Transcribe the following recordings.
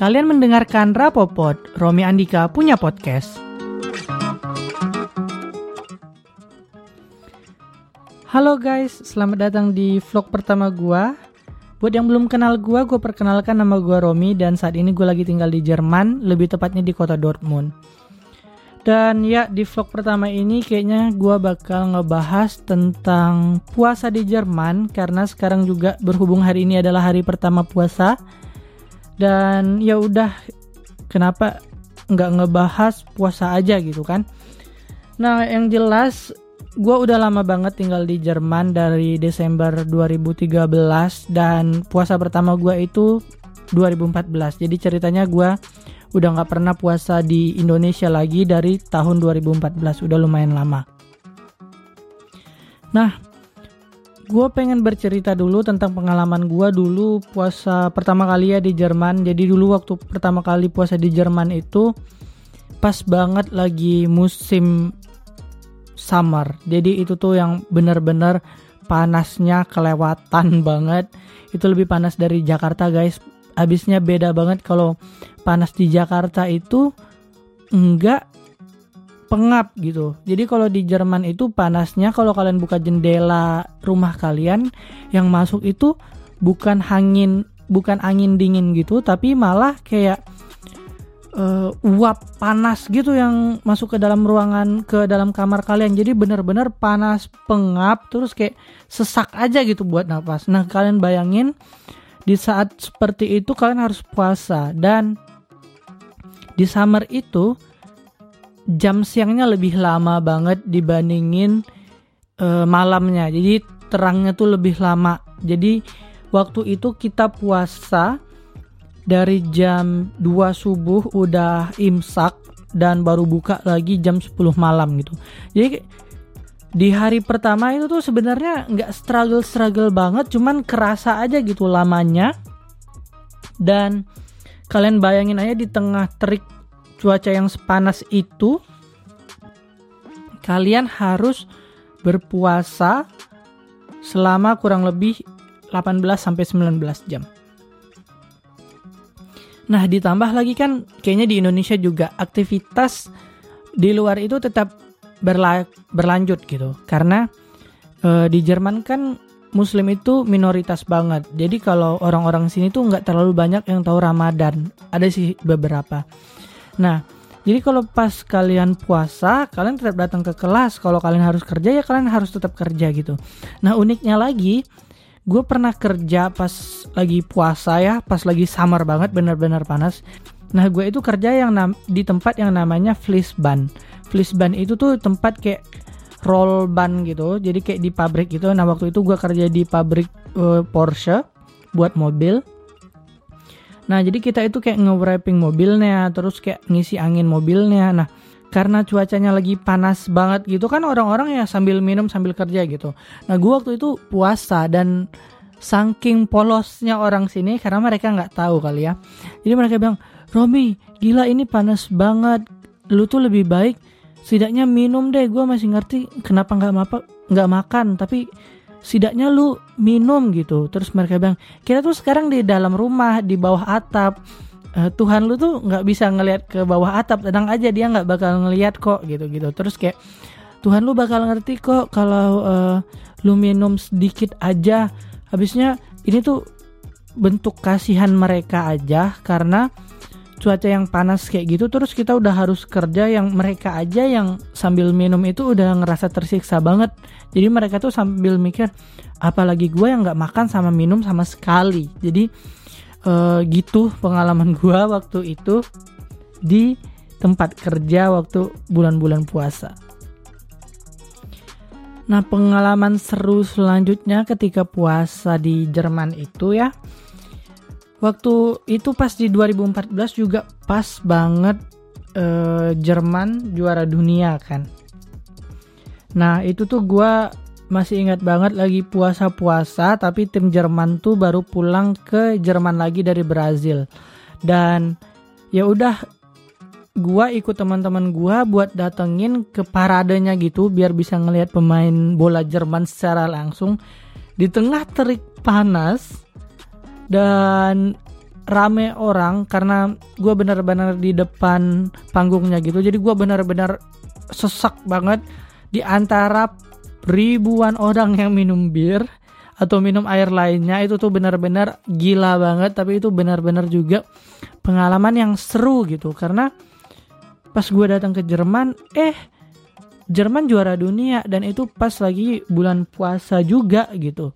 Kalian mendengarkan Rapopot, Romi Andika punya podcast. Halo guys, selamat datang di vlog pertama gua. Buat yang belum kenal gua, gua perkenalkan nama gua Romi dan saat ini gua lagi tinggal di Jerman, lebih tepatnya di kota Dortmund. Dan ya di vlog pertama ini kayaknya gua bakal ngebahas tentang puasa di Jerman karena sekarang juga berhubung hari ini adalah hari pertama puasa. Dan ya udah kenapa nggak ngebahas puasa aja gitu kan? Nah yang jelas gua udah lama banget tinggal di Jerman dari Desember 2013 dan puasa pertama gua itu 2014. Jadi ceritanya gua udah nggak pernah puasa di Indonesia lagi dari tahun 2014 udah lumayan lama nah gue pengen bercerita dulu tentang pengalaman gue dulu puasa pertama kali ya di Jerman. Jadi dulu waktu pertama kali puasa di Jerman itu pas banget lagi musim summer. Jadi itu tuh yang bener-bener panasnya kelewatan banget. Itu lebih panas dari Jakarta guys. Habisnya beda banget kalau panas di Jakarta itu enggak pengap gitu. Jadi kalau di Jerman itu panasnya kalau kalian buka jendela rumah kalian yang masuk itu bukan angin bukan angin dingin gitu tapi malah kayak uh, uap panas gitu yang masuk ke dalam ruangan ke dalam kamar kalian. Jadi benar-benar panas pengap terus kayak sesak aja gitu buat nafas. Nah, kalian bayangin di saat seperti itu kalian harus puasa dan di summer itu jam siangnya lebih lama banget dibandingin uh, malamnya. Jadi terangnya tuh lebih lama. Jadi waktu itu kita puasa dari jam 2 subuh udah imsak dan baru buka lagi jam 10 malam gitu. Jadi di hari pertama itu tuh sebenarnya nggak struggle struggle banget cuman kerasa aja gitu lamanya dan kalian bayangin aja di tengah terik cuaca yang sepanas itu kalian harus berpuasa selama kurang lebih 18 sampai 19 jam. Nah, ditambah lagi kan kayaknya di Indonesia juga aktivitas di luar itu tetap berla berlanjut gitu. Karena e, di Jerman kan Muslim itu minoritas banget. Jadi kalau orang-orang sini tuh nggak terlalu banyak yang tahu Ramadan. Ada sih beberapa nah jadi kalau pas kalian puasa kalian tetap datang ke kelas. Kalau kalian harus kerja ya kalian harus tetap kerja gitu. Nah uniknya lagi gue pernah kerja pas lagi puasa ya pas lagi summer banget bener-bener panas. Nah gue itu kerja yang di tempat yang namanya Flisban. Flisban itu tuh tempat kayak roll ban gitu jadi kayak di pabrik gitu. Nah waktu itu gue kerja di pabrik uh, Porsche buat mobil nah jadi kita itu kayak nge-wrapping mobilnya terus kayak ngisi angin mobilnya. Nah karena cuacanya lagi panas banget gitu kan orang-orang ya sambil minum sambil kerja gitu. Nah gue waktu itu puasa dan saking polosnya orang sini karena mereka nggak tahu kali ya. Jadi mereka bilang Romi gila ini panas banget. Lu tuh lebih baik setidaknya minum deh. Gue masih ngerti kenapa nggak apa nggak makan tapi setidaknya lu minum gitu. Terus mereka bilang kita tuh sekarang di dalam rumah di bawah atap uh, Tuhan lu tuh nggak bisa ngelihat ke bawah atap. Tenang aja dia nggak bakal ngelihat kok gitu gitu terus kayak Tuhan lu bakal ngerti kok kalau uh, lu minum sedikit aja. Habisnya ini tuh bentuk kasihan mereka aja karena cuaca yang panas kayak gitu terus kita udah harus kerja yang mereka aja yang sambil minum itu udah ngerasa tersiksa banget. Jadi mereka tuh sambil mikir apalagi gue yang nggak makan sama minum sama sekali. Jadi uh, gitu pengalaman gue waktu itu di tempat kerja waktu bulan-bulan puasa. Nah pengalaman seru selanjutnya ketika puasa di Jerman itu ya waktu itu pas di 2014 juga pas banget uh, Jerman juara dunia kan. Nah itu tuh gue masih ingat banget lagi puasa-puasa tapi tim Jerman tuh baru pulang ke Jerman lagi dari Brazil dan ya udah gue ikut teman-teman gue buat datengin ke paradenya gitu biar bisa ngelihat pemain bola Jerman secara langsung di tengah terik panas dan rame orang karena gue benar-benar di depan panggungnya gitu. Jadi gue benar-benar sesak banget di antara ribuan orang yang minum bir atau minum air lainnya. Itu tuh benar-benar gila banget tapi itu benar-benar juga pengalaman yang seru gitu. Karena pas gue datang ke Jerman eh Jerman juara dunia dan itu pas lagi bulan puasa juga gitu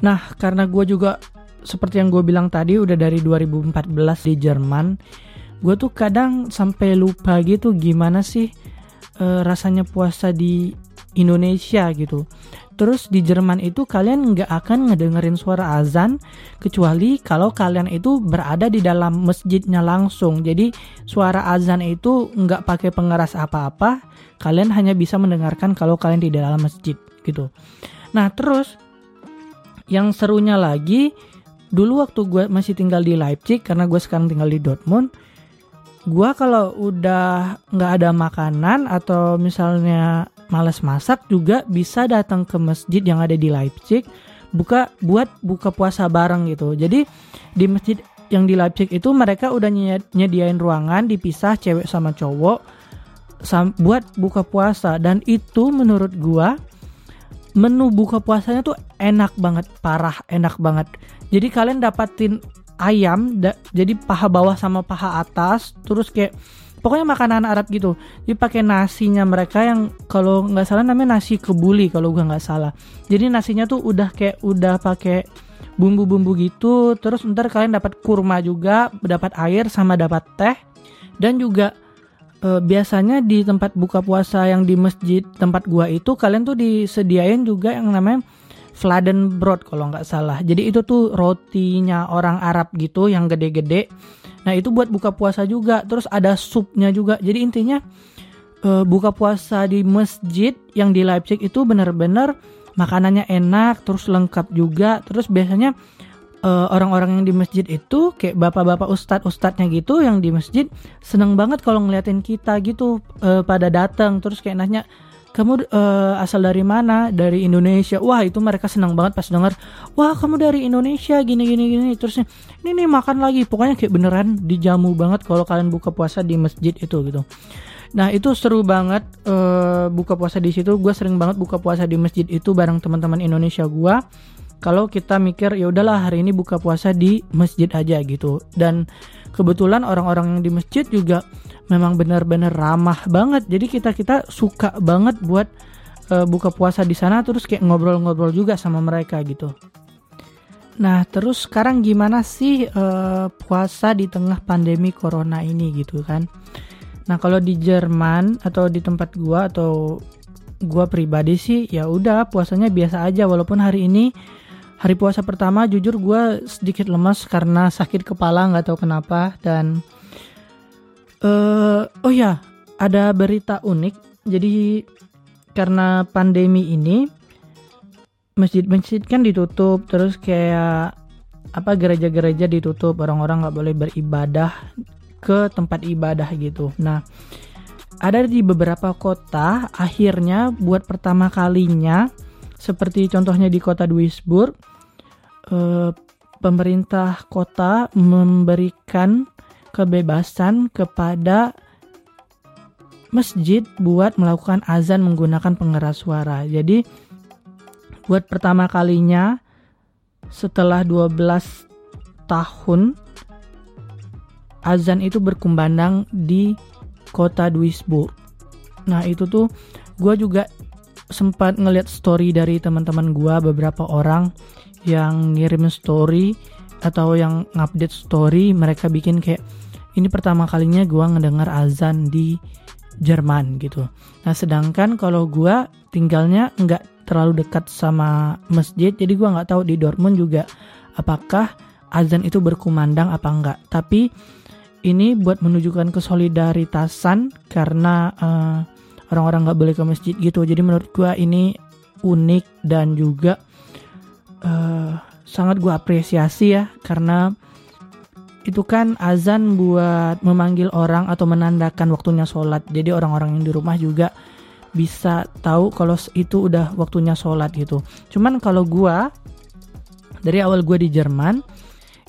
nah karena gue juga seperti yang gue bilang tadi udah dari 2014 di Jerman gue tuh kadang sampai lupa gitu gimana sih uh, rasanya puasa di Indonesia gitu Terus di Jerman itu kalian nggak akan ngedengerin suara azan kecuali kalau kalian itu berada di dalam masjidnya langsung. Jadi suara azan itu nggak pakai pengeras apa-apa. Kalian hanya bisa mendengarkan kalau kalian di dalam masjid gitu. Nah terus yang serunya lagi dulu waktu gue masih tinggal di Leipzig karena gue sekarang tinggal di Dortmund gue kalau udah nggak ada makanan atau misalnya males masak juga bisa datang ke masjid yang ada di Leipzig buka buat buka puasa bareng gitu. Jadi di masjid yang di Leipzig itu mereka udah nyediain ruangan dipisah cewek sama cowok buat buka puasa. Dan itu menurut gua menu buka puasanya tuh enak banget parah enak banget. Jadi kalian dapatin ayam da, jadi paha bawah sama paha atas terus kayak pokoknya makanan Arab gitu. Jadi pakai nasinya mereka yang kalau nggak salah namanya nasi kebuli kalau gua nggak salah. Jadi nasinya tuh udah kayak udah pakai bumbu-bumbu gitu terus ntar kalian dapat kurma juga dapat air sama dapat teh dan juga e, biasanya di tempat buka puasa yang di masjid tempat gua itu kalian tuh disediain juga yang namanya Fladenbrot kalau nggak salah. Jadi itu tuh rotinya orang Arab gitu yang gede-gede. Nah itu buat buka puasa juga. Terus ada supnya juga. Jadi intinya uh, buka puasa di masjid yang di Leipzig itu benar-benar makanannya enak, terus lengkap juga. Terus biasanya eh, orang-orang yang di masjid itu kayak bapak-bapak ustadz ustadznya gitu yang di masjid seneng banget kalau ngeliatin kita gitu uh, pada datang terus kayak nanya kamu uh, asal dari mana? Dari Indonesia. Wah, itu mereka senang banget pas dengar, "Wah, kamu dari Indonesia gini gini gini." Terusnya, "Ini nih makan lagi." Pokoknya kayak beneran dijamu banget kalau kalian buka puasa di masjid itu gitu. Nah, itu seru banget uh, buka puasa di situ. Gue sering banget buka puasa di masjid itu bareng teman-teman Indonesia gue. Kalau kita mikir ya udahlah hari ini buka puasa di masjid aja gitu. Dan kebetulan orang-orang yang di masjid juga memang benar-benar ramah banget. Jadi kita kita suka banget buat uh, buka puasa di sana terus kayak ngobrol-ngobrol juga sama mereka gitu. Nah terus sekarang gimana sih uh, puasa di tengah pandemi corona ini gitu kan? Nah kalau di Jerman atau di tempat gua atau gua pribadi sih ya udah puasanya biasa aja. Walaupun hari ini hari puasa pertama jujur gue sedikit lemas karena sakit kepala nggak tahu kenapa dan uh, oh ya ada berita unik. Jadi karena pandemi ini masjid-masjid kan ditutup terus kayak apa gereja-gereja ditutup orang-orang nggak boleh beribadah ke tempat ibadah gitu. Nah ada di beberapa kota akhirnya buat pertama kalinya seperti contohnya di kota Duisburg eh, pemerintah kota memberikan kebebasan kepada masjid buat melakukan azan menggunakan pengeras suara. Jadi buat pertama kalinya setelah 12 tahun azan itu berkumandang di kota Duisburg. Nah itu tuh gue juga sempat ngeliat story dari teman-teman gue beberapa orang yang ngirim story atau yang ngupdate story mereka bikin kayak ini pertama kalinya gue ngedengar azan di Jerman gitu. Nah sedangkan kalau gue tinggalnya nggak terlalu dekat sama masjid, jadi gue nggak tahu di Dortmund juga apakah azan itu berkumandang apa enggak. Tapi ini buat menunjukkan kesolidaritasan karena uh, orang-orang nggak boleh ke masjid gitu. Jadi menurut gue ini unik dan juga uh, sangat gue apresiasi ya karena itu kan azan buat memanggil orang atau menandakan waktunya sholat. Jadi orang-orang yang di rumah juga bisa tahu kalau itu udah waktunya sholat gitu. Cuman kalau gue dari awal gue di Jerman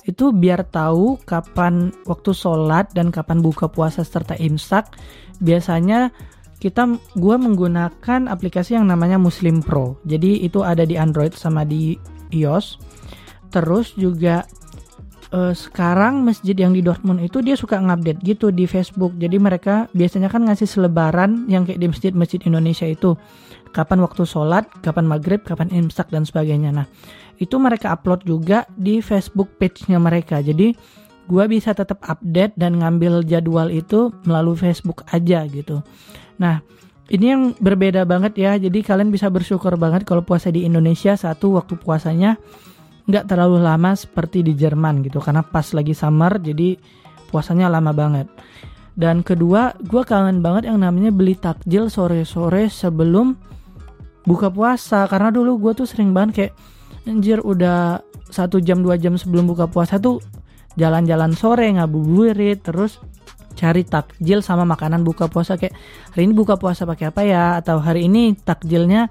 itu biar tahu kapan waktu sholat dan kapan buka puasa serta imsak biasanya kita gua menggunakan aplikasi yang namanya Muslim Pro jadi itu ada di Android sama di iOS terus juga uh, sekarang masjid yang di Dortmund itu dia suka ngupdate gitu di Facebook jadi mereka biasanya kan ngasih selebaran yang kayak di masjid-masjid Indonesia itu kapan waktu sholat, kapan maghrib, kapan imsak dan sebagainya. Nah itu mereka upload juga di Facebook page-nya mereka. Jadi gue bisa tetap update dan ngambil jadwal itu melalui Facebook aja gitu. Nah ini yang berbeda banget ya. Jadi kalian bisa bersyukur banget kalau puasa di Indonesia satu waktu puasanya nggak terlalu lama seperti di Jerman gitu karena pas lagi summer jadi puasanya lama banget. Dan kedua, gue kangen banget yang namanya beli takjil sore-sore sebelum buka puasa karena dulu gue tuh sering banget kayak anjir udah satu jam dua jam sebelum buka puasa tuh jalan-jalan sore ngabuburit terus cari takjil sama makanan buka puasa kayak hari ini buka puasa pakai apa ya atau hari ini takjilnya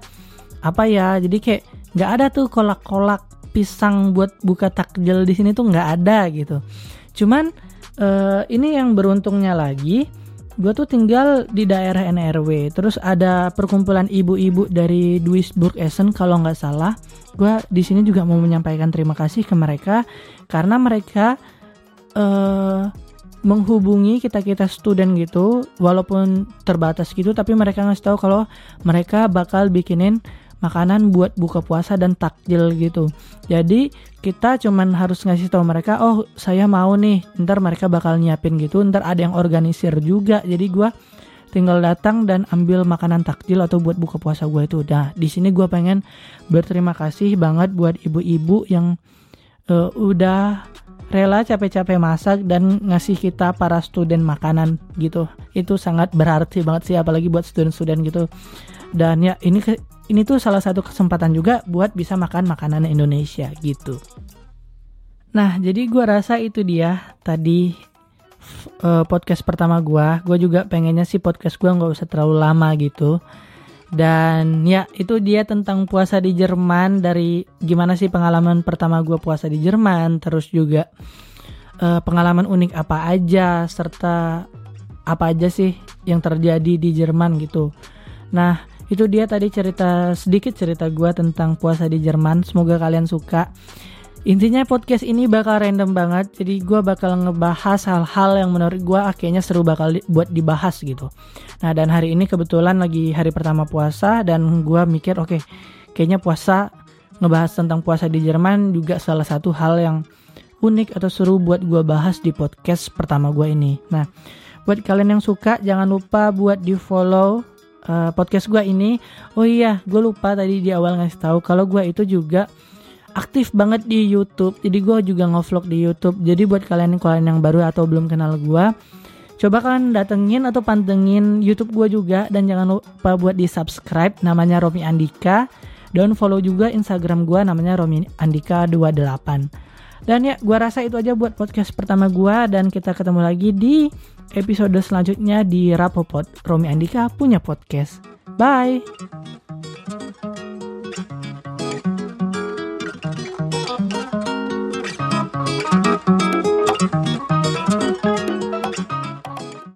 apa ya jadi kayak nggak ada tuh kolak-kolak pisang buat buka takjil di sini tuh nggak ada gitu. Cuman uh, ini yang beruntungnya lagi, gue tuh tinggal di daerah NRW. Terus ada perkumpulan ibu-ibu dari Duisburg Essen kalau nggak salah. Gue di sini juga mau menyampaikan terima kasih ke mereka karena mereka uh, menghubungi kita kita student gitu walaupun terbatas gitu tapi mereka ngasih tahu kalau mereka bakal bikinin makanan buat buka puasa dan takjil gitu. Jadi kita cuman harus ngasih tahu mereka, oh saya mau nih, ntar mereka bakal nyiapin gitu, ntar ada yang organisir juga. Jadi gue tinggal datang dan ambil makanan takjil atau buat buka puasa gue itu. Nah di sini gue pengen berterima kasih banget buat ibu-ibu yang uh, udah rela capek-capek masak dan ngasih kita para student makanan gitu. Itu sangat berarti banget sih apalagi buat student-student gitu. Dan ya ini ini tuh salah satu kesempatan juga buat bisa makan makanan Indonesia gitu. Nah, jadi gue rasa itu dia tadi uh, podcast pertama gue. Gue juga pengennya sih podcast gue nggak usah terlalu lama gitu. Dan ya itu dia tentang puasa di Jerman dari gimana sih pengalaman pertama gue puasa di Jerman. Terus juga uh, pengalaman unik apa aja serta apa aja sih yang terjadi di Jerman gitu. Nah itu dia tadi cerita sedikit cerita gue tentang puasa di Jerman. Semoga kalian suka. Intinya podcast ini bakal random banget, jadi gue bakal ngebahas hal-hal yang menurut gue akhirnya seru bakal di, buat dibahas gitu. Nah dan hari ini kebetulan lagi hari pertama puasa dan gue mikir oke okay, kayaknya puasa ngebahas tentang puasa di Jerman juga salah satu hal yang unik atau seru buat gue bahas di podcast pertama gue ini. Nah buat kalian yang suka jangan lupa buat di follow uh, podcast gue ini oh iya gue lupa tadi di awal ngasih tahu kalau gue itu juga aktif banget di YouTube jadi gue juga ngevlog di YouTube jadi buat kalian kalian yang baru atau belum kenal gue coba kalian datengin atau pantengin YouTube gue juga dan jangan lupa buat di subscribe namanya Romi Andika dan follow juga Instagram gue namanya Romi Andika 28 dan ya gue rasa itu aja buat podcast pertama gue dan kita ketemu lagi di episode selanjutnya di Rapopot. Romi Andika punya podcast. Bye!